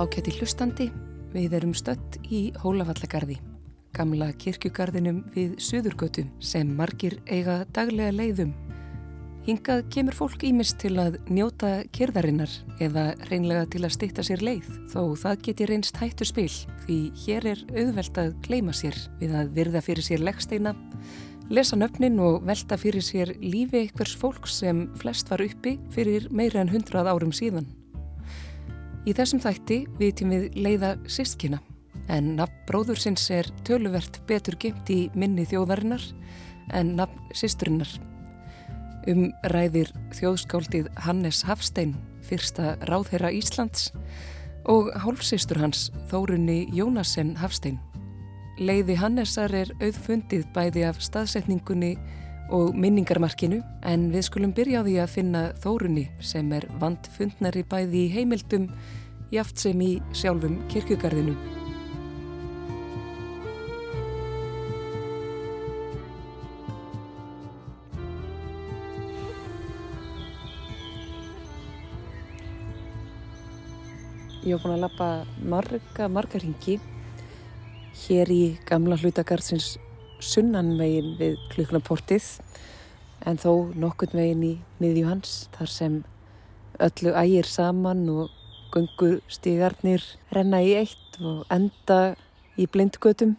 Ákætti hlustandi, við erum stött í Hólavallagarði, gamla kirkjugarðinum við Suðurgötu sem margir eiga daglega leiðum. Hingað kemur fólk ímist til að njóta kyrðarinnar eða reynlega til að stýtta sér leið, þó það geti reynst hættu spil því hér er auðvelt að gleima sér við að virða fyrir sér leggsteina, lesa nöfnin og velta fyrir sér lífi einhvers fólk sem flest var uppi fyrir meira en hundrað árum síðan. Í þessum þætti vitum við leiða sístkina, en nafn bróðursins er töluvert betur gemt í minni þjóðarinnar en nafn sísturinnar. Um ræðir þjóðskáldið Hannes Hafstein, fyrsta ráðherra Íslands og hálfsistur hans Þórunni Jónasen Hafstein. Leiði Hannesar er auðfundið bæði af staðsetningunni og minningarmarkinu en við skulum byrja á því að finna Þórunni sem er vandfundnari bæði í heimildum jaft sem í sjálfum kirkugarðinum. Ég hef búin að lappa marga, marga ringi hér í gamla hlutagarðsins sunnanvegin við klukkunaportið en þó nokkund vegin í miðju hans þar sem öllu ægir saman og gungur stígarnir renna í eitt og enda í blindgötum.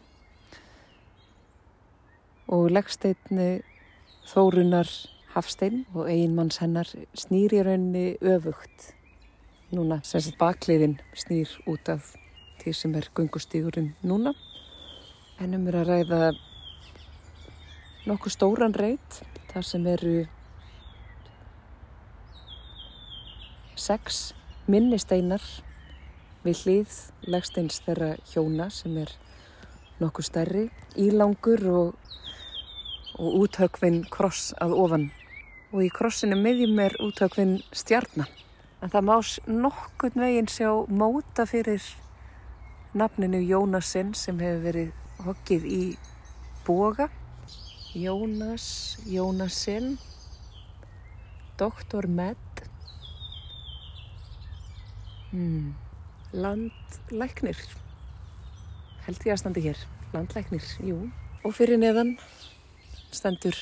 Og leggsteinni Þórunar Hafstein og einmanns hennar snýri raunni öfugt. Núna sem sagt bakliðin snýr út af því sem er gungustígurinn núna. En um er að ræða nokkuð stóran reit þar sem eru sex minnisteinar við hlýð legsteins þeirra hjóna sem er nokkuð stærri, ílangur og, og úthögvinn kross að ofan og í krossinu miðjum er úthögvinn stjarnar En það má nokkurn veginn sjá móta fyrir nafninu Jónasinn sem hefur verið hokkið í boga. Jónas, Jónasinn, Doktor Med, hmm. Landlæknir, held ég að standi hér, Landlæknir, jú. Og fyrir neðan stendur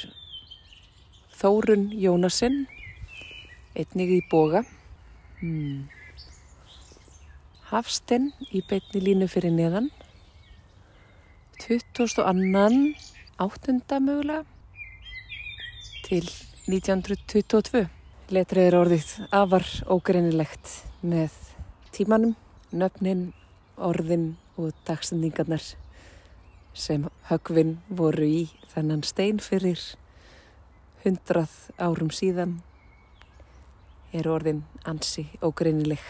Þórun Jónasinn, einnig í boga. Hmm. Hafstinn í beitni línu fyrir neðan. 22. áttunda mögulega til 1922. Letrið er orðið afar ógreinilegt með tímanum, nöfnin, orðin og dagsendingarnar sem högvinn voru í þennan stein fyrir hundrað árum síðan er orðin ansi og greinileg.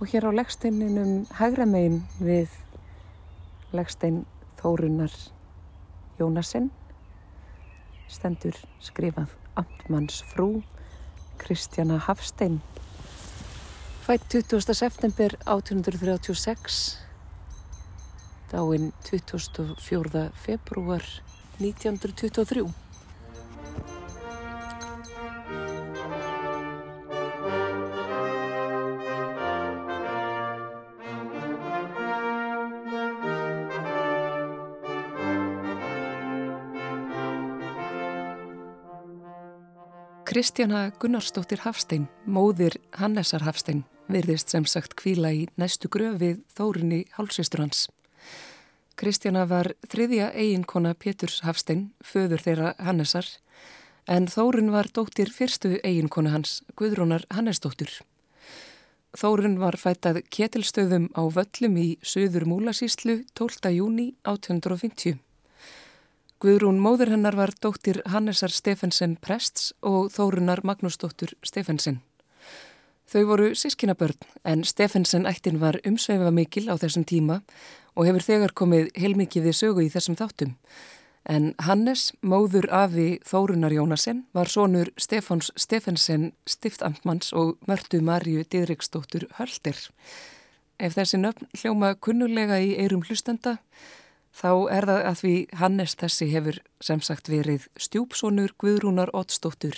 Og hér á leggsteininum hægra megin við leggstein Þórunar Jónasen stendur skrifað Amtmanns frú Kristjana Hafstein. Fætt 20. september 1836, dáinn 24. februar 1923. Kristjana Gunnarsdóttir Hafstein, móðir Hannesar Hafstein, virðist sem sagt kvíla í næstu gröfið Þórunni hálsistur hans. Kristjana var þriðja eiginkona Péturs Hafstein, föður þeirra Hannesar, en Þórun var dóttir fyrstu eiginkona hans, Guðrúnar Hannesdóttir. Þórun var fætað ketilstöðum á völlum í Suður Múlasíslu 12. júni 1850. Guðrún móður hennar var dóttir Hannesar Stefensen Prests og Þórunar Magnúsdóttur Stefensen. Þau voru sískinabörn en Stefensen ættin var umsveifa mikil á þessum tíma og hefur þegar komið heilmikið við sögu í þessum þáttum. En Hannes, móður afi Þórunar Jónasen, var sonur Stefáns Stefensen stiftamtmanns og mörtu Marju Didriksdóttur Höldir. Ef þessi nöfn hljóma kunnulega í eirum hlustenda, þá er það að því Hannes þessi hefur sem sagt verið stjúpsónur Guðrúnar Ottsdóttur,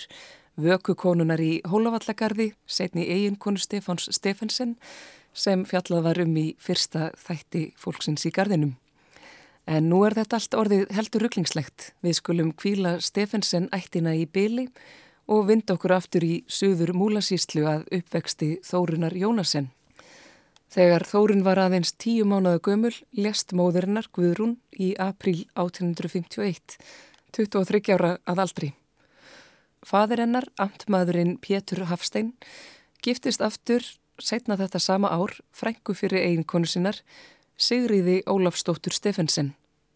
vökukonunar í Hólavallagarði, setni eiginkonu Stefáns Stefensen, sem fjallað var um í fyrsta þætti fólksins í gardinum. En nú er þetta allt orðið heldur rugglingslegt. Við skulum kvíla Stefensen ættina í byli og vind okkur aftur í söður múlasíslu að uppvexti Þórunar Jónasen. Þegar Þórun var aðeins tíu mánuða gömul lest móðurinnar Guðrún í april 1851, 23 ára að aldri. Fadir hennar, amtmaðurinn Pétur Hafstein, giftist aftur setna þetta sama ár frængu fyrir eiginkonu sinnar Sigriði Ólafstóttur Stefensen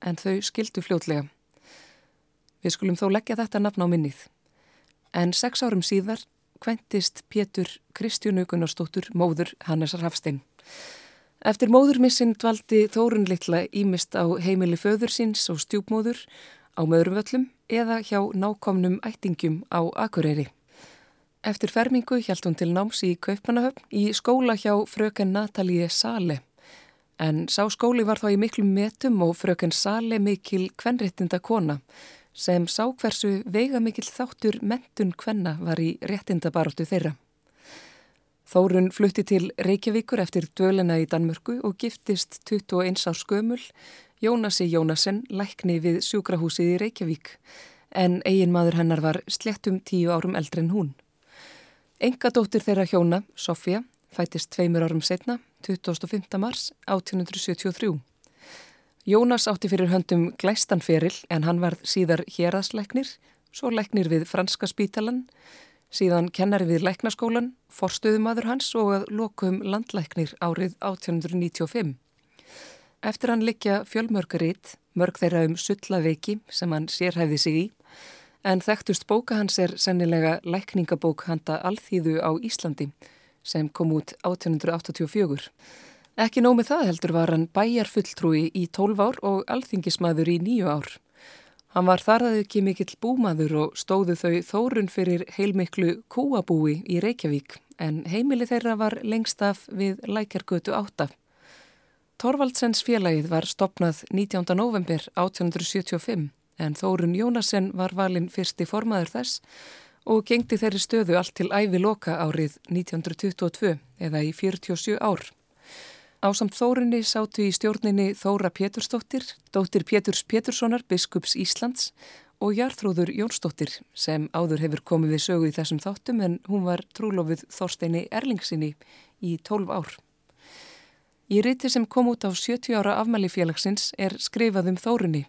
en þau skildu fljótlega. Við skulum þó leggja þetta nafn á minnið. En sex árum síðar kventist Pétur Kristjúnu Gunnarsdóttur móður Hannesar Hafstein. Eftir móðurmissin dvaldi Þórun litla ímist á heimili föður síns og stjúpmóður á möðurvöllum eða hjá nákomnum ættingum á Akureyri. Eftir fermingu hjælt hún til náms í Kaupmannahöfn í skóla hjá fröken Natalíi Sale. En sá skóli var þá í miklum metum og fröken Sale mikil kvenréttinda kona sem sá hversu veiga mikil þáttur mentun kvenna var í réttindabaróttu þeirra. Þórun flutti til Reykjavíkur eftir dölena í Danmörku og giftist 21 á skömmul Jónasi Jónasen lækni við sjúkrahúsið í Reykjavík en eigin maður hennar var slettum tíu árum eldri en hún. Enga dóttir þeirra hjóna, Sofja, fætist tveimur árum setna, 25. mars 1873. Jónas átti fyrir höndum glæstanferil en hann var síðar héraðsleiknir, svo leiknir við franska spítalan, Síðan kennari við læknaskólan, forstuðumadur hans og að lokum landlæknir árið 1895. Eftir hann likja fjölmörgaritt, mörg þeirra um sullaveiki sem hann sérhæfði sig í, en þekktust bóka hans er sennilega lækningabók handa Alþýðu á Íslandi sem kom út 1884. Ekki nómið það heldur var hann bæjarfulltrúi í 12 ár og alþingismadur í 9 ár. Hann var þar að ekki mikill búmaður og stóðu þau þórun fyrir heilmiklu kúabúi í Reykjavík en heimili þeirra var lengst af við Lækjargötu 8. Torvaldsens félagið var stopnað 19. november 1875 en Þórun Jónasen var valinn fyrsti formaður þess og gengdi þeirri stöðu allt til ævi loka árið 1922 eða í 47 ár. Ásamt Þórunni sátu í stjórninni Þóra Pétursdóttir, dóttir Péturs Péturssonar, biskups Íslands og Jarþróður Jónsdóttir sem áður hefur komið við sögu í þessum þáttum en hún var trúlofið Þorsteini Erlingsinni í 12 ár. Í riti sem kom út á 70 ára afmæli félagsins er skrifað um Þórunni.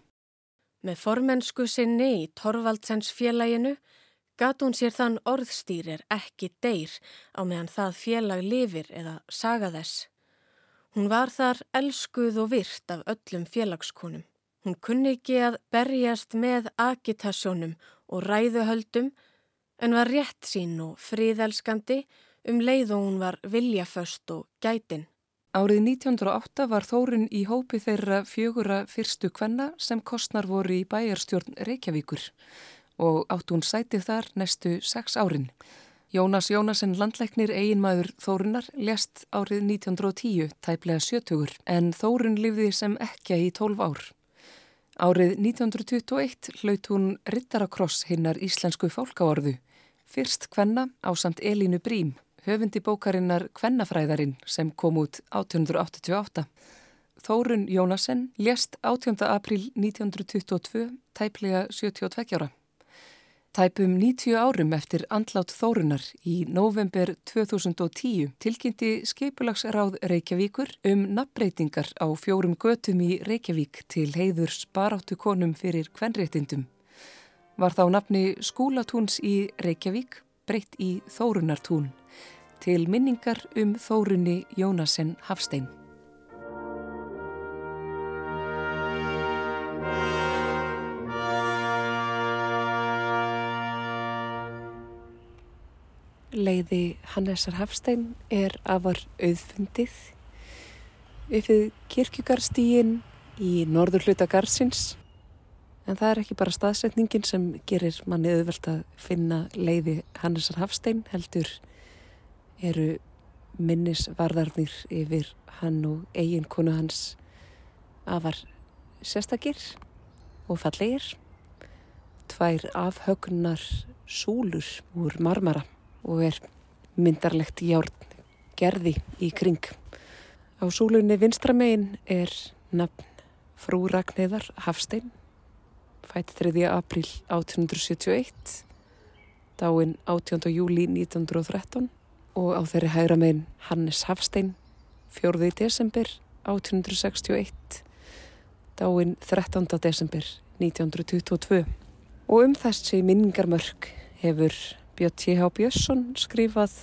Með formensku sinni í Torvaldsens félaginu gat hún sér þann orðstýrir ekki deyr á meðan það félag lifir eða saga þess. Hún var þar elskuð og virt af öllum félagskonum. Hún kunni ekki að berjast með agitasjónum og ræðuhöldum en var rétt sín og fríðelskandi um leið og hún var viljaföst og gætin. Árið 1908 var Þórun í hópi þeirra fjögura fyrstu kvenna sem kostnar voru í bæjarstjórn Reykjavíkur og átt hún sætið þar næstu sex árin. Jónas Jónasen landleiknir eiginmaður Þórunar lest árið 1910, tæplega sjötugur, en Þórun lifði sem ekki í tólf ár. Árið 1921 hlaut hún Rittarakross hinnar íslensku fólkáorðu, fyrst kvenna á samt Elínu Brím, höfundi bókarinnar Kvennafræðarinn sem kom út 1888. Þórun Jónasen lest 18. april 1922, tæplega 72 ára. Tæpum 90 árum eftir andlátt Þórunar í november 2010 tilkynnti Skeipulagsráð Reykjavíkur um nafnbreytingar á fjórum götum í Reykjavík til heiðurs baráttu konum fyrir kvenréttindum. Var þá nafni skúlatúns í Reykjavík breytt í Þórunartún til minningar um Þórunni Jónasen Hafstein. Leiði Hannesar Hafstein er afar auðfundið uppið kirkjugarstígin í norður hluta garsins en það er ekki bara staðsetningin sem gerir manni auðvelt að finna leiði Hannesar Hafstein heldur eru minnisvarðarnir yfir hann og eigin konu hans afar sérstakir og fallegir. Tvær afhögnar súlur úr marmara og er myndarlegt járn gerði í kring Á súlunni vinstramegin er nafn frú Ragnæðar Hafstein, fætt 3. april 1871, dáinn 18. júli 1913 og á þeirri hægra megin Hannes Hafstein, 4. desember 1861, dáinn 13. desember 1922. Og um þessi minningarmörk hefur Björn T.H. Björnsson skrifað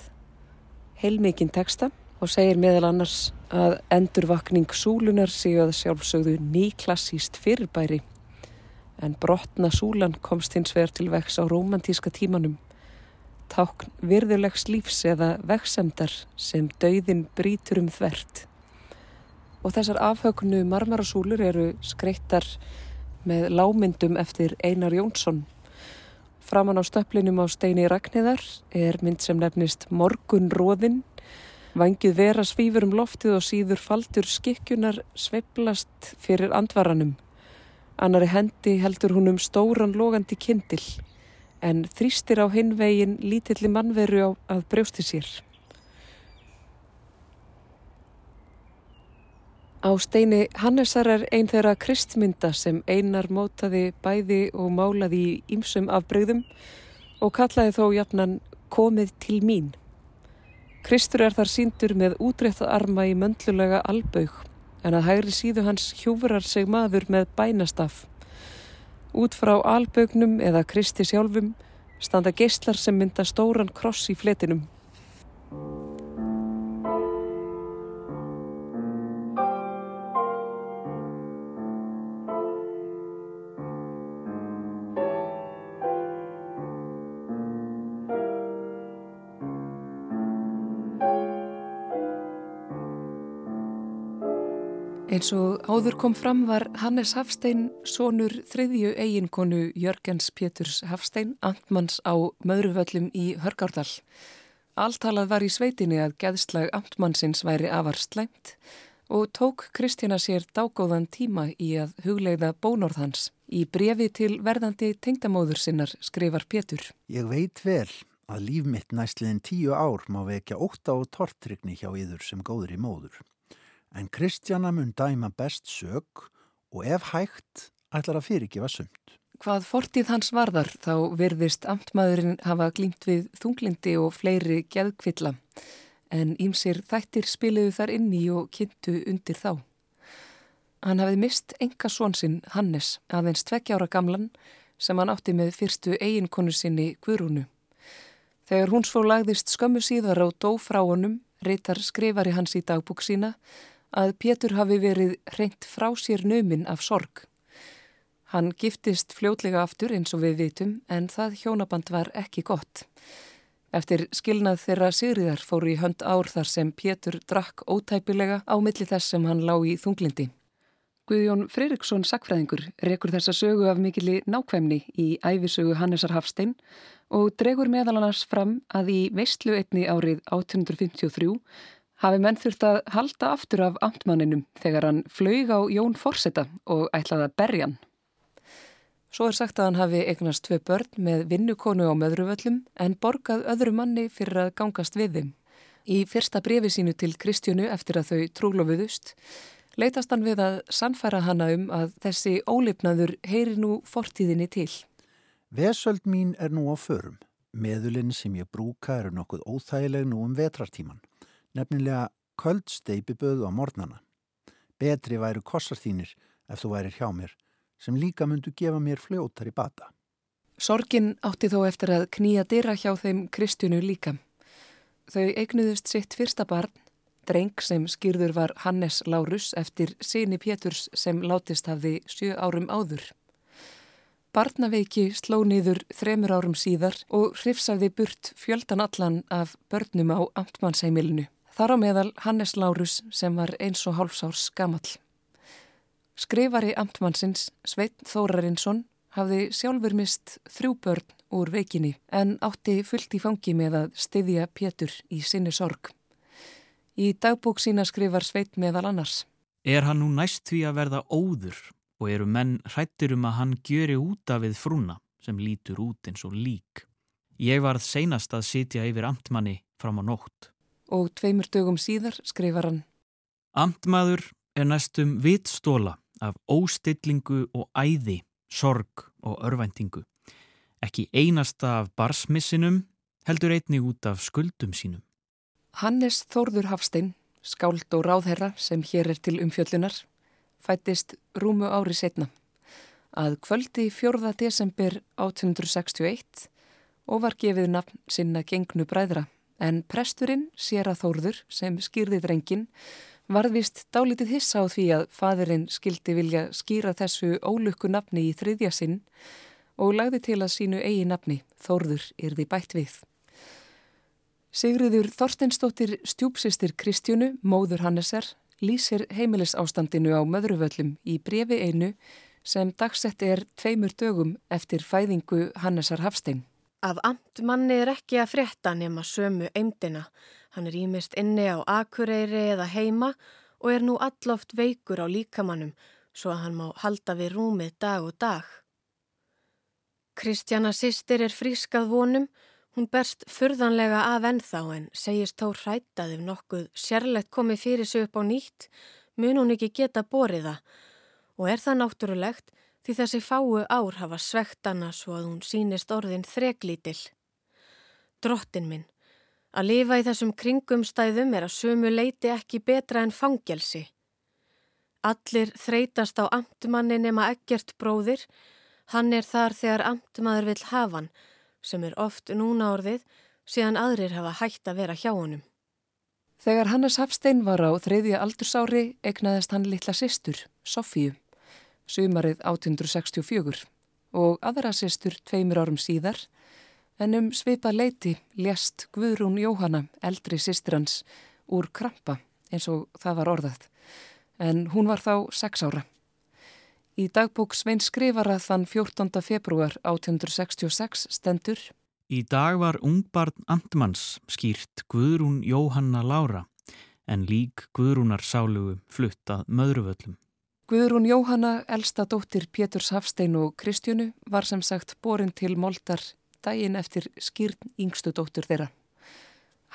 heilmikinn texta og segir meðal annars að endurvakning súlunar séu að sjálfsögðu nýklassíst fyrirbæri en brotna súlan komst hins vegar til vex á romantíska tímanum tákn virðulegs lífs eða veksemdar sem dauðin brítur um þvert og þessar afhögnu marmarasúlur eru skreittar með lámyndum eftir Einar Jónsson Framan á stöplinum á steini Ragnhildar er mynd sem nefnist Morgunróðinn Vangið vera svífur um loftið og síður faldur skikkjunar sveiblast fyrir andvaranum. Annari hendi heldur hún um stóran logandi kindil en þrýstir á hinvegin lítilli mannveru á að brjósti sér. Á steini Hannesar er einn þeirra kristmynda sem einar mótaði bæði og málaði í ýmsum afbreyðum og kallaði þó jafnan komið til mín. Kristur er þar síndur með útréttað arma í möndlulega albaug en að hægri síðu hans hjúfurar seg maður með bænastaf. Út frá albaugnum eða Kristi sjálfum standa geistlar sem mynda stóran kross í fletinum. Eins og áður kom fram var Hannes Hafstein sonur þriðju eiginkonu Jörgens Péturs Hafstein, amtmanns á Möðruvöllum í Hörgárdal. Alltalað var í sveitinni að geðslag amtmannsins væri afar slæmt og tók Kristjana sér dágóðan tíma í að hugleiða bónorðhans. Í brefi til verðandi tengdamóður sinnar skrifar Pétur. Ég veit vel að líf mitt næstliðin tíu ár má vekja óta og tortrygni hjá yður sem góður í móður en Kristjana mun dæma best sög og ef hægt ætlar að fyrirgefa sumt. Hvað fortið hans varðar þá verðist amtmaðurinn hafa glýmt við þunglindi og fleiri geðkvilla en ímsir þættir spiliðu þar inni og kynntu undir þá. Hann hafið mist enga svonsinn Hannes aðeins tveggjára gamlan sem hann átti með fyrstu eiginkonu sinni Guðrúnu. Þegar hún svo lagðist skömmu síðar á dó frá honum, reytar skrifari hans í dagbúk sína að Pétur hafi verið reynt frá sér nömin af sorg. Hann giftist fljótlega aftur eins og við vitum en það hjónaband var ekki gott. Eftir skilnað þeirra Sigriðar fóru í hönd ár þar sem Pétur drakk ótæpilega á milli þess sem hann lág í þunglindi. Guðjón Freiriksson sakfræðingur rekur þessa sögu af mikili nákvæmni í æfisögu Hannesar Hafstein og dregur meðal annars fram að í veistlu einni árið 1853 hafi menn þurft að halda aftur af amtmanninum þegar hann flög á Jón Forsetta og ætlaði að berja hann. Svo er sagt að hann hafi eignast tvei börn með vinnukonu á möðruvöllum en borgað öðru manni fyrir að gangast við þeim. Í fyrsta brefi sínu til Kristjónu eftir að þau trúlofuðust leytast hann við að sannfæra hanna um að þessi ólipnaður heyri nú fortíðinni til. Vesöld mín er nú á förum. Meðulinn sem ég brúka eru nokkuð óþægileg nú um vetrartíman nefnilega köld steipiböðu á mornana. Betri væru kossar þínir ef þú værir hjá mér, sem líka myndu gefa mér fljótar í bata. Sorgin átti þó eftir að knýja dyrra hjá þeim Kristjunu líka. Þau eignuðust sitt fyrsta barn, dreng sem skýrður var Hannes Lárus eftir síni Péturs sem látist hafði sjö árum áður. Barnaveiki sló niður þremur árum síðar og hrifsaði burt fjöldan allan af börnum á amtmannsheimilinu. Þar á meðal Hannes Lárus sem var eins og hálfsárs gamall. Skrifari amtmannsins Sveit Þórarinsson hafði sjálfur mist þrjú börn úr veikinni en átti fullt í fangi með að styðja Pétur í sinni sorg. Í dagbók sína skrifar Sveit meðal annars. Er hann nú næst því að verða óður og eru menn hrættir um að hann gjöri úta við frúna sem lítur út eins og lík. Ég varð seinast að sitja yfir amtmanni fram á nótt og tveimur dögum síðar skrifar hann. Amtmaður er næstum vitstóla af óstillingu og æði, sorg og örvæntingu. Ekki einasta af barsmissinum, heldur einni út af skuldum sínum. Hannes Þórður Hafstein, skáld og ráðherra sem hér er til umfjöllunar, fættist rúmu ári setna. Að kvöldi 4. desember 1861 og var gefið nafn sinna gengnu bræðra en presturinn, sér að Þórður, sem skýrði drengin, varðvist dálítið hissa á því að fadurinn skildi vilja skýra þessu ólukku nafni í þriðja sinn og lagði til að sínu eigi nafni, Þórður, yrði bætt við. Sigriður Þorsteinstóttir stjúpsistir Kristjónu, móður Hannesar, lýsir heimilis ástandinu á möðruvöllum í brefi einu sem dagsett er tveimur dögum eftir fæðingu Hannesar Hafstein. Af amtmanni er ekki að frétta nema sömu eimdina. Hann er ímist inni á akureyri eða heima og er nú alloft veikur á líkamannum svo að hann má halda við rúmið dag og dag. Kristjana sýstir er frískað vonum, hún berst furðanlega af ennþá en segist þá hrættað ef nokkuð sérlegt komið fyrir sig upp á nýtt mun hún ekki geta boriða og er það náttúrulegt því þessi fáu ár hafa svegt hana svo að hún sínist orðin þreglítil. Drottin minn, að lifa í þessum kringumstæðum er að sömu leiti ekki betra en fangelsi. Allir þreytast á amtmanni nema ekkert bróðir, hann er þar þegar amtmaður vil hafa hann, sem er oft núna orðið, síðan aðrir hafa hægt að vera hjá honum. Þegar Hannes Hafstein var á þreyðja aldursári egnaðist hann litla sýstur, Sofíu sumarið 1864 og aðra sýstur tveimur árum síðar en um svipa leiti lést Guðrún Jóhanna, eldri sýstirans, úr krampa eins og það var orðað en hún var þá sex ára. Í dagbók Svein skrifara þann 14. februar 1866 stendur Í dag var ungbarn Antmanns skýrt Guðrún Jóhanna Lára en lík Guðrúnar sálugu fluttað möðruvöllum. Guðrún Jóhanna, elsta dóttir Péturs Hafstein og Kristjónu, var sem sagt borin til moldar daginn eftir skýrn yngstu dóttur þeirra.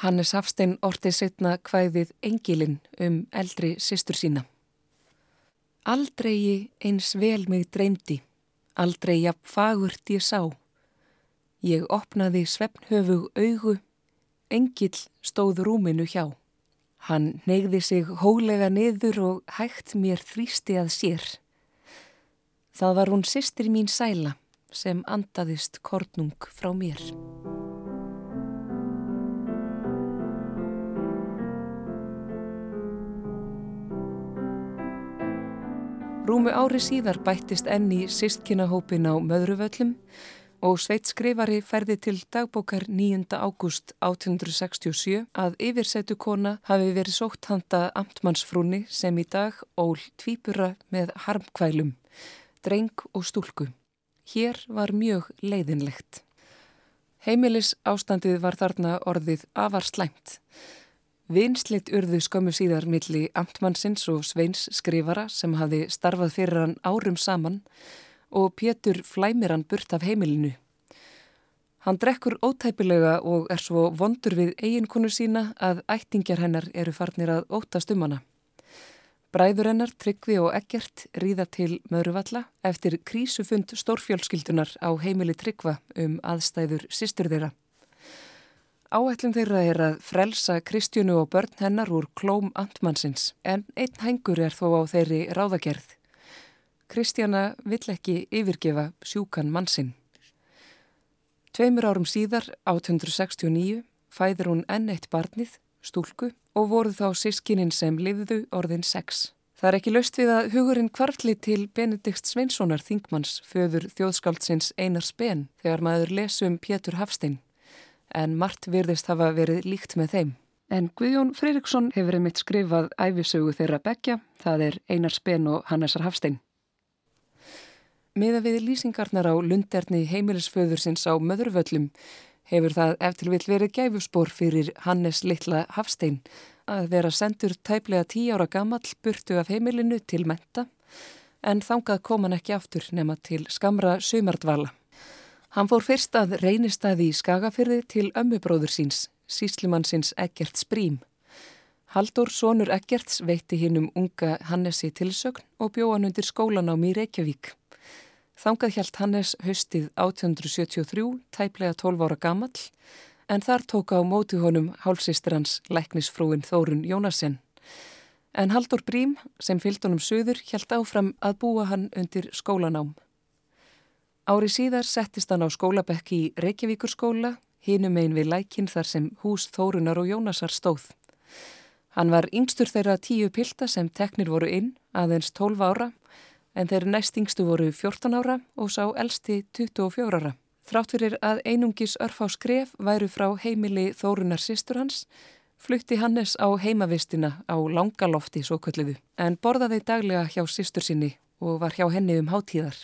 Hannes Hafstein ortið setna hvæðið engilinn um eldri sýstur sína. Aldrei eins vel mig dreymdi, aldrei jafn fagurt ég sá. Ég opnaði svefnhöfug augu, engil stóð rúminu hjá. Hann neyði sig hólega niður og hægt mér þrýsti að sér. Það var hún sýstir mín sæla sem andaðist kornung frá mér. Rúmu ári síðar bættist enni sístkinahópin á möðruvöllum og Sveit skrifari ferði til dagbókar 9. ágúst 1867 að yfirsetu kona hafi verið sótt handa amtmannsfrúni sem í dag ól tvípura með harmkvælum, dreng og stúlku. Hér var mjög leiðinlegt. Heimilis ástandið var þarna orðið afar slæmt. Vinslitt urðu skömmu síðar milli amtmannsins og Sveins skrifara sem hafi starfað fyrir hann árum saman og Pétur flæmir hann burt af heimilinu. Hann drekkur ótæpilega og er svo vondur við eiginkonu sína að ættingjar hennar eru farnir að ótast um hana. Bræður hennar, Tryggvi og Eggert ríða til Möðruvalla eftir krísufund stórfjölskyldunar á heimili Tryggva um aðstæður sístur þeirra. Áætlum þeirra er að frelsa Kristjónu og börn hennar úr klóm antmannsins en einn hengur er þó á þeirri ráðagerð. Kristjana vill ekki yfirgefa sjúkan mannsinn. Tveimur árum síðar, 1869, fæður hún enn eitt barnið, stúlku, og voru þá sískininn sem lifðu orðin sex. Það er ekki löst við að hugurinn kvarfli til Benedikt Sveinssonar Þingmanns föður þjóðskáldsins Einar Spen þegar maður lesum Pétur Hafstein, en margt virðist hafa verið líkt með þeim. En Guðjón Freiriksson hefur einmitt skrifað æfisögu þeirra begja, það er Einar Spen og Hannesar Hafstein. Miða við lýsingarnar á lunderni heimilisföðursins á möðurvöllum hefur það eftir vill verið gæfuspor fyrir Hannes Littla Hafstein að vera sendur tæplega tí ára gammal burtu af heimilinu til menta en þangað kom hann ekki aftur nema til skamra sömardvala. Hann fór fyrst að reynistæði í Skagafyrði til ömmubróður síns, síslimann síns Egert Sprím. Haldur Sónur Eggerts veitti hinn um unga Hannesi tilsögn og bjóðan undir skólanámi í Reykjavík. Þangað hjælt Hannes haustið 1873, tæplega 12 ára gamall, en þar tók á móti honum hálfsistir hans læknisfrúin Þórun Jónasen. En Haldur Brím, sem fyllt honum söður, hjælt áfram að búa hann undir skólanám. Ári síðar settist hann á skólabekki í Reykjavíkurskóla, hinum einn við lækin þar sem hús Þórunar og Jónasar stóð. Hann var yngstur þeirra tíu pilda sem teknir voru inn, aðeins 12 ára, en þeir næst yngstu voru 14 ára og sá elsti 24 ára. Þrátt fyrir að einungis örf á skref væru frá heimili Þórunar sýstur hans, flutti Hannes á heimavistina á langalofti svo kölluðu, en borðaði daglega hjá sýstur sinni og var hjá henni um hátíðar.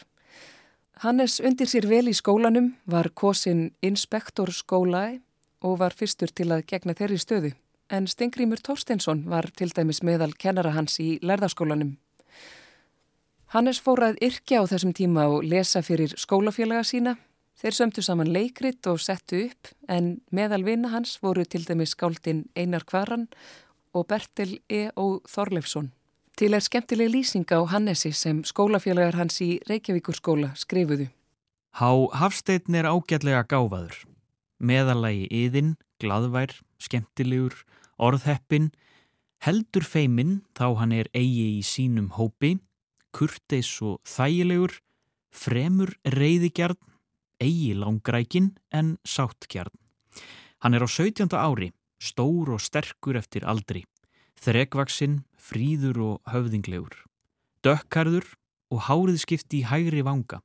Hannes undir sér vel í skólanum, var kosin inspektor skólaði og var fyrstur til að gegna þeirri stöðu en Stengrimur Tórsteinsson var til dæmis meðal kennara hans í lærðaskólanum. Hannes fór að yrkja á þessum tíma og lesa fyrir skólafélaga sína. Þeir sömdu saman leikrit og settu upp en meðal vina hans voru til dæmis skáldin Einar Kvaran og Bertil E. O. Þorleifsson. Til er skemmtileg lýsinga á Hannesi sem skólafélagar hans í Reykjavíkurskóla skrifuðu. Há Hafstein er ágætlega gáfaður. Meðalagi yðin, gladvær, skemmtilegur, orðheppin, heldur feiminn þá hann er eigi í sínum hópi, kurteis og þægilegur, fremur reyðigjarn, eigi langrækin en sáttgjarn. Hann er á 17. ári, stór og sterkur eftir aldri, þrekvaksinn, fríður og höfðinglegur, dökkarður og hárið skipti í hægri vanga,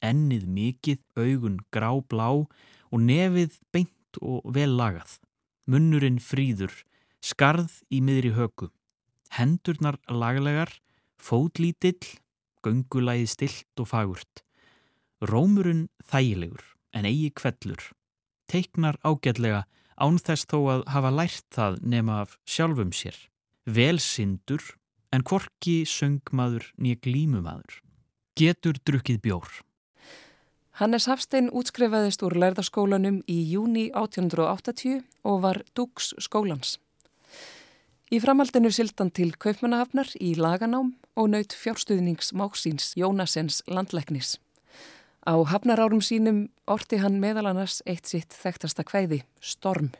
ennið mikið, augun grá blá og nefið beint og vel lagað munnurinn fríður, skarð í miðri höku, hendurnar laglegar, fótlítill, göngulæði stilt og fagurt, rómurinn þægilegur en eigi kvellur, teiknar ágætlega ánþess þó að hafa lært það nema af sjálfum sér, velsindur en korki söngmaður nýja glímumadur, getur drukkið bjór. Hannes Hafstein útskrifaðist úr lærðaskólanum í júni 1880 og var dúks skólans. Í framhaldinu sildan til Kaupmannahafnar í laganám og naut fjárstuðnings máksins Jónasens landleiknis. Á hafnarárum sínum orti hann meðal annars eitt sitt þekktasta kvæði, Storm.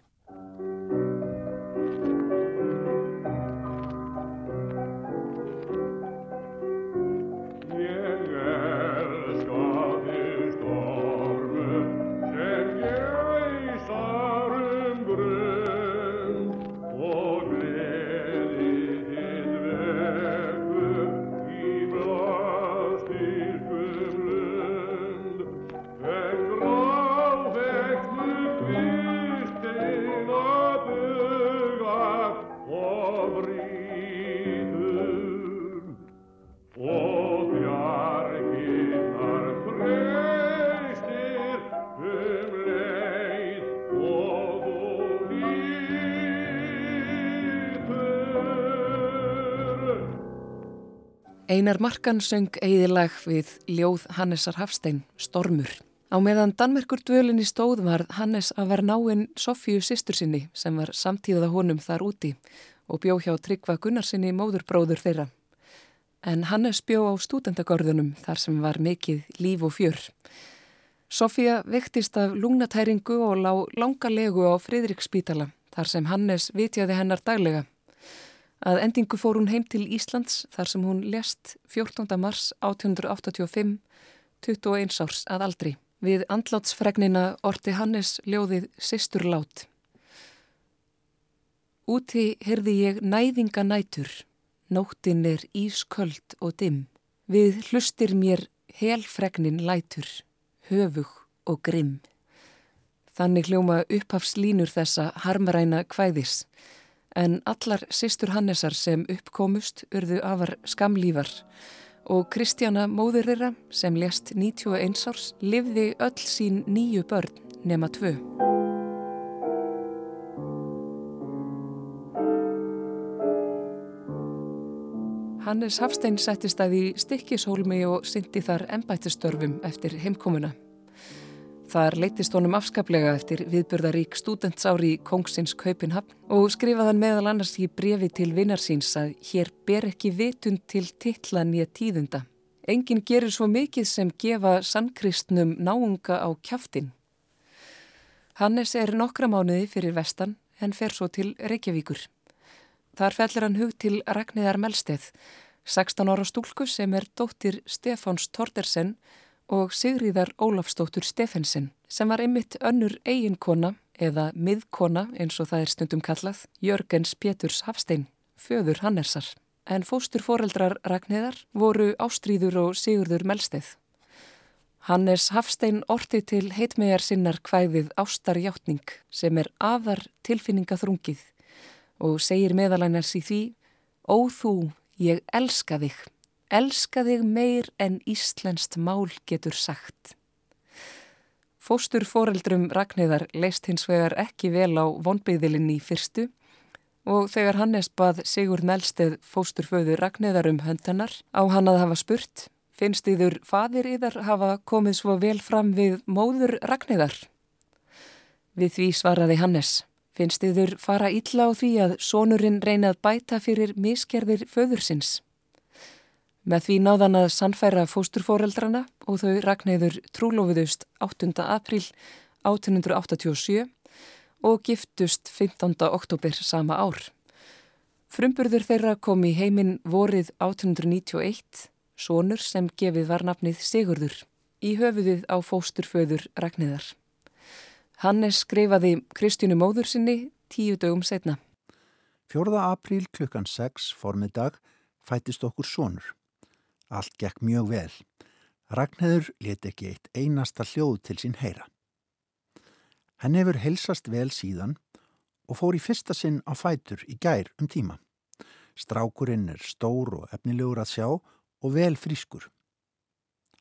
Einar Markan söng eigilag við ljóð Hannesar Hafstein, Stormur. Á meðan Danmerkur dvölinni stóð var Hannes að vera náinn Sofíu sýstur sinni sem var samtíðað honum þar úti og bjó hjá Tryggva Gunnarsinni móðurbróður þeirra. En Hannes bjó á stúdendagörðunum þar sem var mikið líf og fjör. Sofía vektist af lungnatæringu og lá langa legu á Fridriksspítala þar sem Hannes vitjaði hennar daglega. Að endingu fór hún heim til Íslands þar sem hún lest 14. mars 1885, 21 árs að aldri. Við andlátsfregnina orti Hannes ljóðið Sisturlát. Úti heyrði ég næðinga nætur, nóttin er ísköld og dimm. Við hlustir mér helfregnin lætur, höfug og grimm. Þannig hljóma upphafslínur þessa harmaræna kvæðis en allar sýstur Hannesar sem uppkomust urðu afar skamlífar og Kristjana móður þeirra sem lést 91 árs livði öll sín nýju börn nema tvö. Hannes Hafstein settist að í stikkishólmi og syndi þar ennbættistörfum eftir heimkomuna. Þar leytist honum afskaplega eftir viðbörðarík stúdentsári í Kongsins Kaupinhafn og skrifaðan meðal annars í brefi til vinnarsýns að hér ber ekki vitund til titlan í að tíðunda. Engin gerir svo mikið sem gefa sannkristnum náunga á kjaftin. Hannes er nokkra mánuði fyrir vestan en fer svo til Reykjavíkur. Þar fellir hann hug til Ragnæðar Melsteð, 16 ára stúlku sem er dóttir Stefáns Tordersen og Sigríðar Ólafsdóttur Stefensen sem var einmitt önnur eiginkona eða miðkona eins og það er stundum kallað Jörgens Péturs Hafstein, föður Hannesar. En fóstur foreldrar Ragnæðar voru Ástríður og Sigurður Melsteð. Hannes Hafstein orti til heitmegar sinnar hvæðið Ástarjáttning sem er afar tilfinningaþrungið og segir meðalænars í því Ó þú, ég elska þig. Elska þig meir en íslenskt mál getur sagt. Fóstur foreldrum Ragnæðar leist hins vegar ekki vel á vonbyðilinni í fyrstu og þegar Hannes bað Sigurd Melsteð fósturföðu Ragnæðar um höndanar á hann að hafa spurt finnst yður fadir yðar hafa komið svo vel fram við móður Ragnæðar? Við því svaraði Hannes. Finnst yður fara illa á því að sonurinn reynað bæta fyrir miskerðir föðursins? Með því náðan að sannfæra fósturforeldrana og þau ragnæður trúlofuðust 8. april 1887 og giftust 15. oktober sama ár. Frumburður þeirra kom í heiminn vorið 1891, sonur sem gefið var nafnið Sigurður, í höfuðið á fósturföður ragnæðar. Hannes skreifaði Kristjánu móður sinni tíu dögum setna. 4. apríl klukkan 6 formiddag fættist okkur sonur. Allt gekk mjög vel. Ragnheður let ekki eitt einasta hljóð til sín heyra. Henn hefur helsast vel síðan og fór í fyrsta sinn á fætur í gær um tíma. Strákurinn er stór og efnilegur að sjá og vel frískur.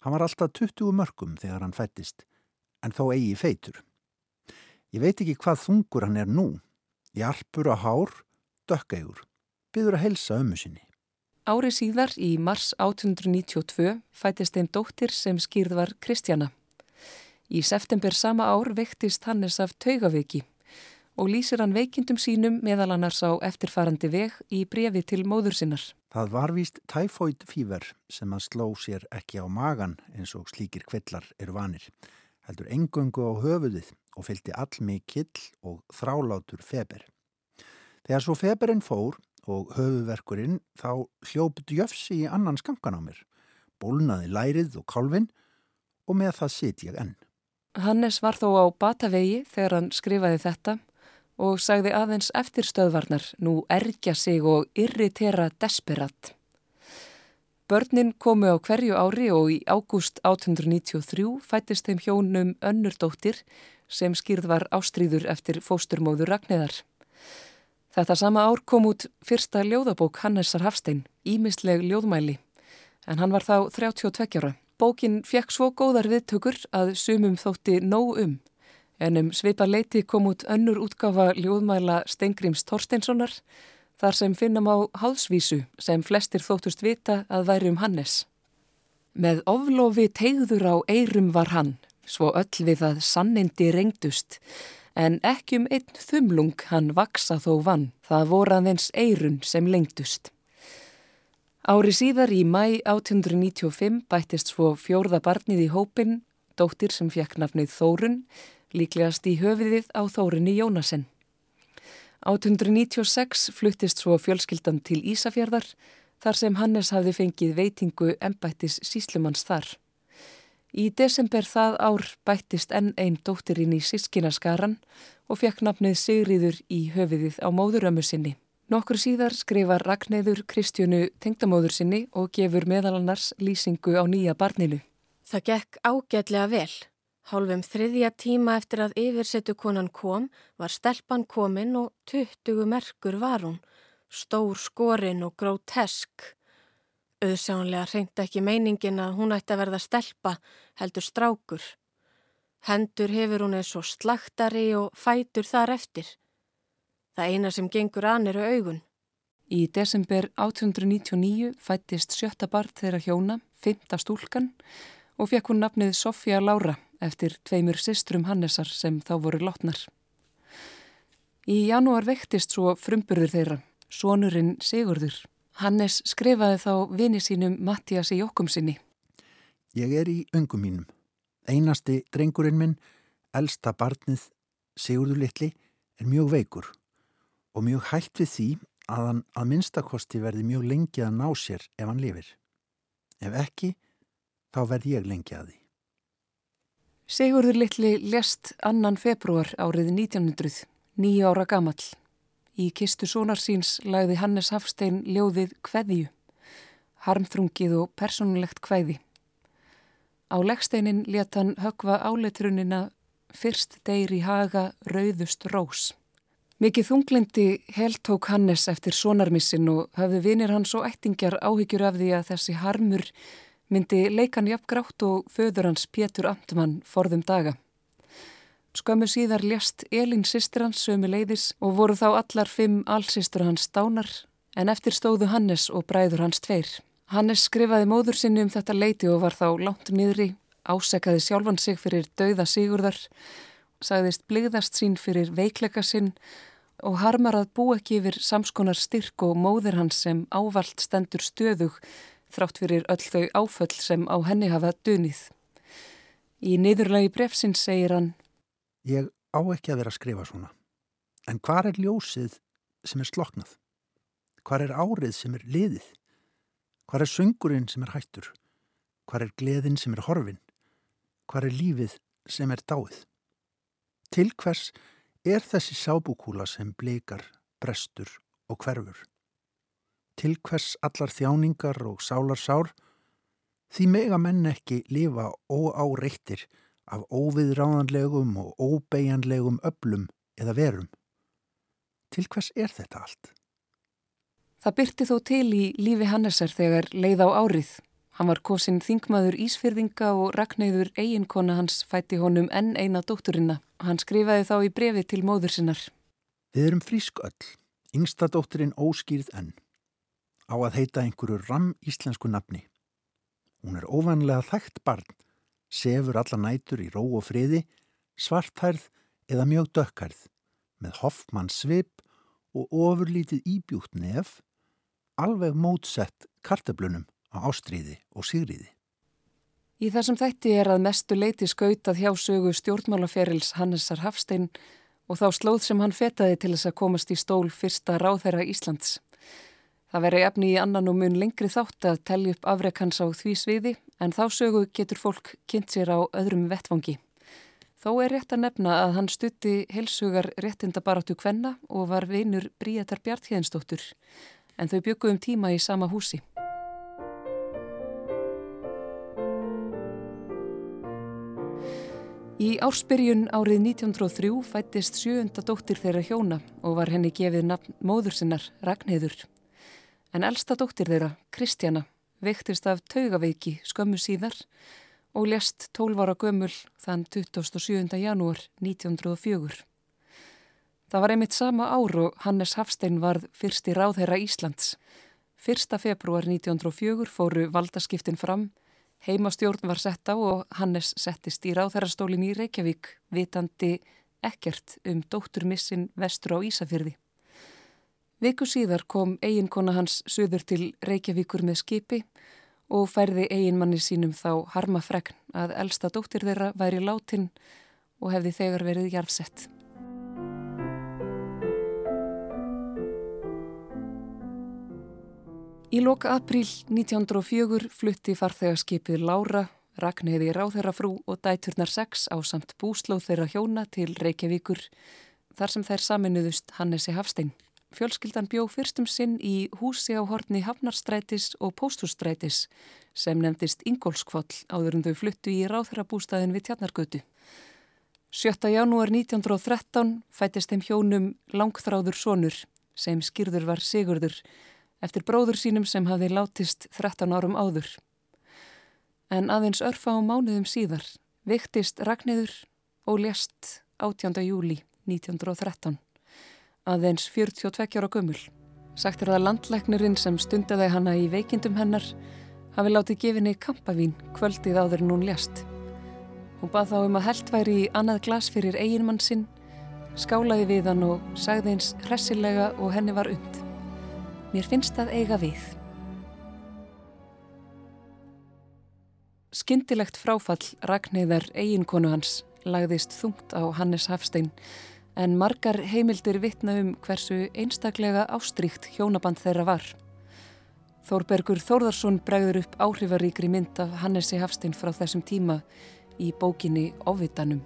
Hann var alltaf 20 mörgum þegar hann fættist, en þó eigi feitur. Ég veit ekki hvað þungur hann er nú. Jarpur að hár, dökkægur, byður að helsa ömmu sinni. Ári síðar í mars 1892 fætist þeim dóttir sem skýrð var Kristjana. Í september sama ár vektist Hannes af taugaviki og lýsir hann veikindum sínum meðal annars á eftirfarandi veg í brefi til móður sinnar. Það var víst tæfóid fýver sem að sló sér ekki á magan eins og slíkir kvellar eru vanir. Heldur engöngu á höfuðið og fylgdi allmikill og þrálátur feber. Þegar svo feberinn fór og höfuverkurinn þá hljóp djöfsi í annan skankan á mér, bólnaði lærið og kálfin og með það sit ég enn. Hannes var þó á batavegi þegar hann skrifaði þetta og sagði aðeins eftir stöðvarnar nú ergja sig og irritera desperat. Börnin komu á hverju ári og í ágúst 1893 fættist þeim hjónum önnurdóttir sem skýrð var ástríður eftir fósturmóður Ragnæðar. Þetta sama ár kom út fyrsta ljóðabók Hannesar Hafstein, Ímisleg ljóðmæli, en hann var þá 32 ára. Bókin fekk svo góðar viðtökur að sumum þótti nóg um, en um sveipa leiti kom út önnur útgafa ljóðmæla Stengrims Torsteinssonar, þar sem finnam á háðsvísu sem flestir þóttust vita að væri um Hannes. Með oflofi tegður á eirum var hann, svo öll við að sannindi reyndust, en ekki um einn þumlung hann vaksa þó vann, það voru aðeins eirun sem lengtust. Ári síðar í mæ 1895 bættist svo fjórða barnið í hópin, dóttir sem fekk nafnið Þórun, líklegast í höfiðið á Þórunni Jónasen. 1896 fluttist svo fjölskyldan til Ísafjörðar þar sem Hannes hafði fengið veitingu embættis síslumanns þar. Í desember það ár bættist enn einn dóttirinn í sískinaskaran og fekk nafnið Sigriður í höfiðið á móðurömmu sinni. Nokkur síðar skrifar Ragnæður Kristjónu tengdamóður sinni og gefur meðalannars lýsingu á nýja barninu. Það gekk ágætlega vel. Hálfum þriðja tíma eftir að yfirsetu konan kom var stelpan komin og 20 merkur var hún, stór skorinn og grótesk. Auðsjánlega reyndi ekki meiningin að hún ætti að verða stelpa, heldur strákur. Hendur hefur hún eins og slaktari og fætur þar eftir. Það eina sem gengur an eru augun. Í desember 1899 fættist sjötta barð þeirra hjóna, fymta stúlkan, og fekk hún nafnið Sofja Lára eftir tveimur systrum Hannesar sem þá voru látnar. Í janúar vektist svo frumburður þeirra, sonurinn Sigurður. Hannes skrifaði þá vini sínum Mattias í okkum sinni. Ég er í öngum mínum. Einasti drengurinn minn, elsta barnið Sigurður litli, er mjög veikur og mjög hægt við því að hann að minnstakosti verði mjög lengi að ná sér ef hann lifir. Ef ekki, þá verð ég lengi að því. Sigurður litli lest annan februar árið 1900, nýja ára gamall. Í kistu sónar síns lagði Hannes Hafstein ljóðið Kveðju, harmþrungið og personlegt kveði. Á leggsteinin let hann högva áleitrunina Fyrst deyr í haga rauðust rós. Mikið þunglindi heltók Hannes eftir sonarmissin og hafði vinir hans og ættingjar áhyggjur af því að þessi harmur myndi leikan jafngrátt og föður hans Pétur Amtmann forðum daga. Skömmu síðar ljast Elin sýstir hans sömu leiðis og voru þá allar fimm allsýstur hans dánar en eftir stóðu Hannes og bræður hans tveir. Hannes skrifaði móður sinni um þetta leiti og var þá langt niðri, ásekaði sjálfan sig fyrir dauða Sigurðar sagðist bligðast sín fyrir veikleika sinn og harmar að bú ekki yfir samskonar styrk og móðir hans sem ávalt stendur stöðug þrátt fyrir öll þau áföll sem á henni hafa dunið. Í niðurlagi brefsins segir hann Ég á ekki að vera að skrifa svona. En hvar er ljósið sem er sloknað? Hvar er árið sem er liðið? Hvar er söngurinn sem er hættur? Hvar er gleðin sem er horfin? Hvar er lífið sem er dáið? Til hvers er þessi sábúkúla sem bleikar, brestur og hverfur? Til hvers allar þjáningar og sálarsár? Því mega menn ekki lifa óáreittir af óviðráðanlegum og óbeigjanlegum öblum eða verum. Til hvers er þetta allt? Það byrti þó til í lífi Hannesar þegar leið á árið Hann var kosin þingmaður Ísfyrðinga og Ragnæður eiginkona hans fætti honum enn eina dótturina. Hann skrifaði þá í brefi til móður sinnar. Við erum frísk öll, yngsta dótturinn óskýrð enn, á að heita einhverju ram íslensku nafni. Hún er óvanlega þægt barn, sefur alla nætur í ró og friði, svarthærð eða mjög dökkarð, með hoffmann svip og ofurlítið íbjútt nef, alveg mótsett kartablunum á ástríði og síriði. Í þessum þætti er að mestu leiti skautað hjá sögu stjórnmálaferils Hannesar Hafstein og þá slóð sem hann fetaði til þess að komast í stól fyrsta ráðherra Íslands. Það veri efni í annan og mun lengri þátt að telli upp afrekans á því sviði en þá sögu getur fólk kynnt sér á öðrum vettfangi. Þó er rétt að nefna að hann stutti helsugar réttindabaratu kvenna og var vinur Bríetar Bjarthéðinsdóttur en þau bygguðum tíma í sama húsi. Í ársbyrjun árið 1903 fættist sjöunda dóttir þeirra hjóna og var henni gefið nafn móður sinnar, Ragnheður. En elsta dóttir þeirra, Kristjana, veiktist af taugaveiki skömmu síðar og lest 12 ára gömul þann 27. janúar 1904. Það var einmitt sama ár og Hannes Hafstein varð fyrsti ráðherra Íslands. 1. februar 1904 fóru valdaskiptin fram Heimastjórn var sett á og Hannes settist í ráðherrastólin í Reykjavík vitandi ekkert um dótturmissin vestur á Ísafyrði. Viku síðar kom eiginkona hans söður til Reykjavíkur með skipi og færði eiginmanni sínum þá harma fregn að elsta dóttir þeirra væri látin og hefði þegar verið jarfsett. Í loka april 1904 flutti farþegarskipið Lára, Ragnæði Ráðherrafrú og dæturnar 6 á samt búslóð þeirra hjóna til Reykjavíkur þar sem þær saminuðust Hannesi Hafstein. Fjölskyldan bjó fyrstum sinn í húsi á horni Hafnarstrætis og Póstússtrætis sem nefndist Ingólskvoll áður en þau fluttu í Ráðherrabústaðin við Tjarnargötu. 7. janúar 1913 fættist þeim hjónum langþráður sonur sem skýrður var Sigurður eftir bróður sínum sem hafði látist 13 árum áður. En aðeins örfa á mánuðum síðar viktist Ragnæður og lést 18. júli 1913, aðeins 42 ára gömul. Sagt er það landleiknurinn sem stundaði hana í veikindum hennar hafi látið gefinni kampavín kvöldið áður en hún lést. Hún bað þá um að held væri í annað glas fyrir eiginmann sinn, skálaði við hann og sagði eins hressilega og henni var und. Mér finnst það eiga við. Skindilegt fráfall Ragnæðar eiginkonu hans lagðist þungt á Hannes Hafstein en margar heimildir vitna um hversu einstaklega ástríkt hjónaband þeirra var. Þórbergur Þórðarsson bregður upp áhrifaríkri mynd af Hannesi Hafstein frá þessum tíma í bókinni Óvitanum.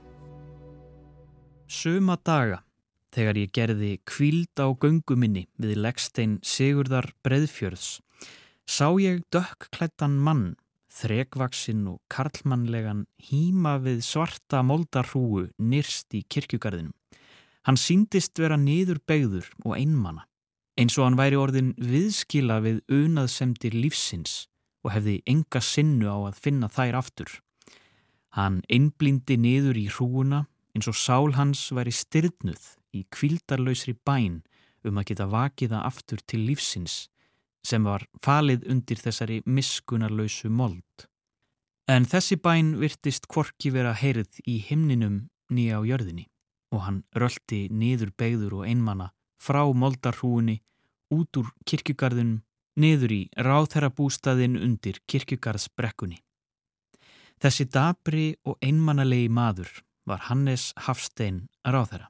Suma daga, þegar ég gerði kvíld á gönguminni við leggstein Sigurðar Breðfjörðs, sá ég dökkklættan mann, þrekvaksinn og karlmannlegan híma við svarta moldarhrúu nýrst í kirkjugarðinum. Hann síndist vera niður begður og einmana eins og hann væri orðin viðskila við unaðsemdir lífsins og hefði enga sinnu á að finna þær aftur. Hann einblindi niður í hrúuna eins og sál hans væri styrnuð í kvildarlausri bæn um að geta vakiða aftur til lífsins sem var falið undir þessari miskunarlausu mold. En þessi bæn virtist kvorki vera heyrð í himninum nýja á jörðinni og hann röldi niður begður og einmana frá moldarhrúinni út úr kirkjugarðunum niður í ráðherrabústaðin undir kirkjugarðsbrekkunni. Þessi dabri og einmannalegi maður var Hannes Hafstein ráðherra.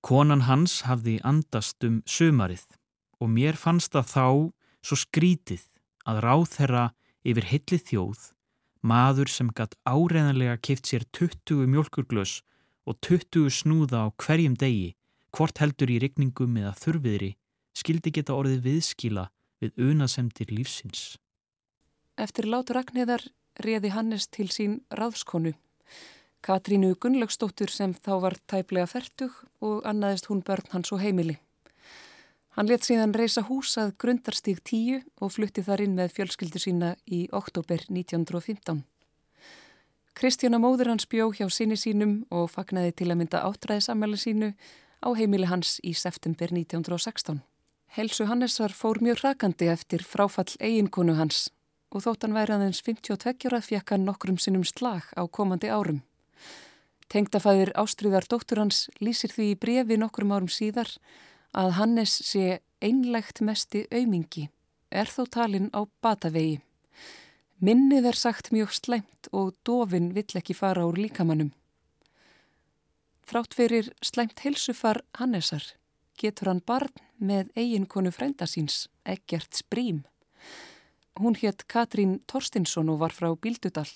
Konan hans hafði andast um sömarið og mér fannst það þá svo skrítið að ráðherra yfir heilli þjóð, maður sem gatt áreðanlega kipt sér 20 mjölkurglös og 20 snúða á hverjum degi, hvort heldur í rigningum eða þurfiðri, skildi geta orðið viðskila við unasemdir lífsins. Eftir lát Ragnæðar reði Hannes til sín ráðskonu. Katrínu Gunnlaugstóttur sem þá var tæplega færtug og annaðist hún börn hans og heimili. Hann let síðan reysa hús að grundarstík 10 og flutti þar inn með fjölskyldu sína í oktober 1915. Kristjana móður hans bjó hjá sinni sínum og fagnaði til að mynda áttræðisamæli sínu á heimili hans í september 1916. Helsu Hannesar fór mjög rakandi eftir fráfall eiginkonu hans og þótt hann væri aðeins 52 ára fjekk hann nokkrum sinnum slag á komandi árum. Tengdafæðir Ástriðar dóttur hans lýsir því í brefi nokkrum árum síðar að Hannes sé einlegt mesti aumingi, er þó talinn á batavegi. Minnið er sagt mjög sleimt og dofin vill ekki fara úr líkamannum. Frátt fyrir sleimt helsufar Hannesar getur hann barn með eiginkonu frænda síns, Eggert Sprím. Hún hétt Katrín Torstinsson og var frá Bíldudal.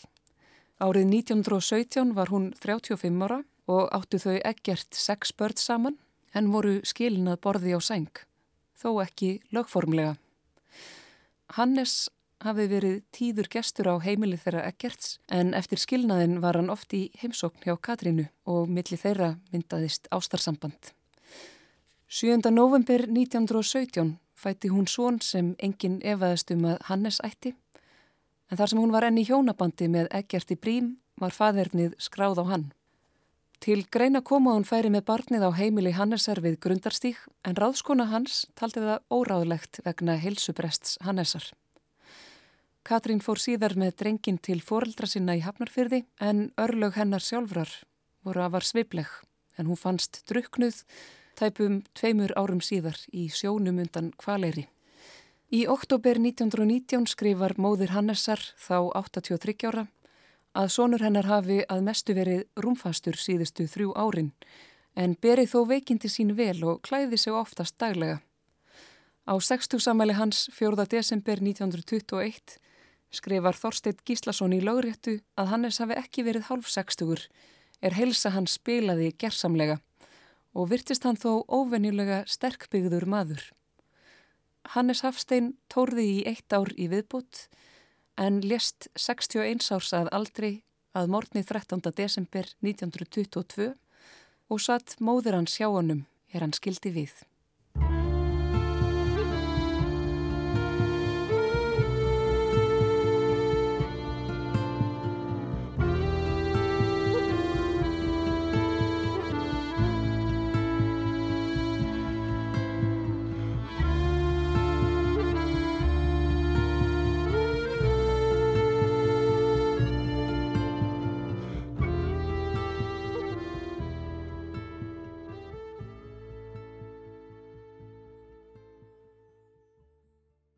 Árið 1917 var hún 35 ára og áttu þau Eggert sex börn saman en voru skilinað borði á seng, þó ekki lögformlega. Hannes hafði verið tíður gestur á heimili þeirra Eggerts en eftir skilnaðin var hann oft í heimsókn hjá Katrínu og milli þeirra myndaðist ástarsamband. 7. november 1917 fætti hún són sem enginn efaðist um að Hannes ætti, en þar sem hún var enni hjónabandi með Eggerti Brím var faðernið skráð á hann. Til greina koma hún færi með barnið á heimili Hannesar við grundarstík en ráðskona hans taldi það óráðlegt vegna heilsubrests Hannesar. Katrín fór síðar með drengin til foreldra sinna í Hafnarfyrði en örlög hennar sjálfrar voru að var svipleg en hún fannst druknuð tæpum tveimur árum síðar í sjónum undan kvaleri. Í oktober 1919 skrifar móðir Hannessar, þá 83 ára, að sonur hennar hafi að mestu verið rúmfastur síðustu þrjú árin, en berið þó veikindi sín vel og klæði sig oftast daglega. Á 60 samæli hans 4. desember 1921 skrifar Þorsteit Gíslason í lögréttu að Hannes hafi ekki verið hálf 60, er heilsa hans spilaði gerðsamlega og virtist hann þó óvenjulega sterkbyggður maður. Hannes Hafstein tórði í eitt ár í viðbútt en lést 61 árs að aldri að morgni 13. desember 1922 og satt móður hans hjá honum er hann skildi við.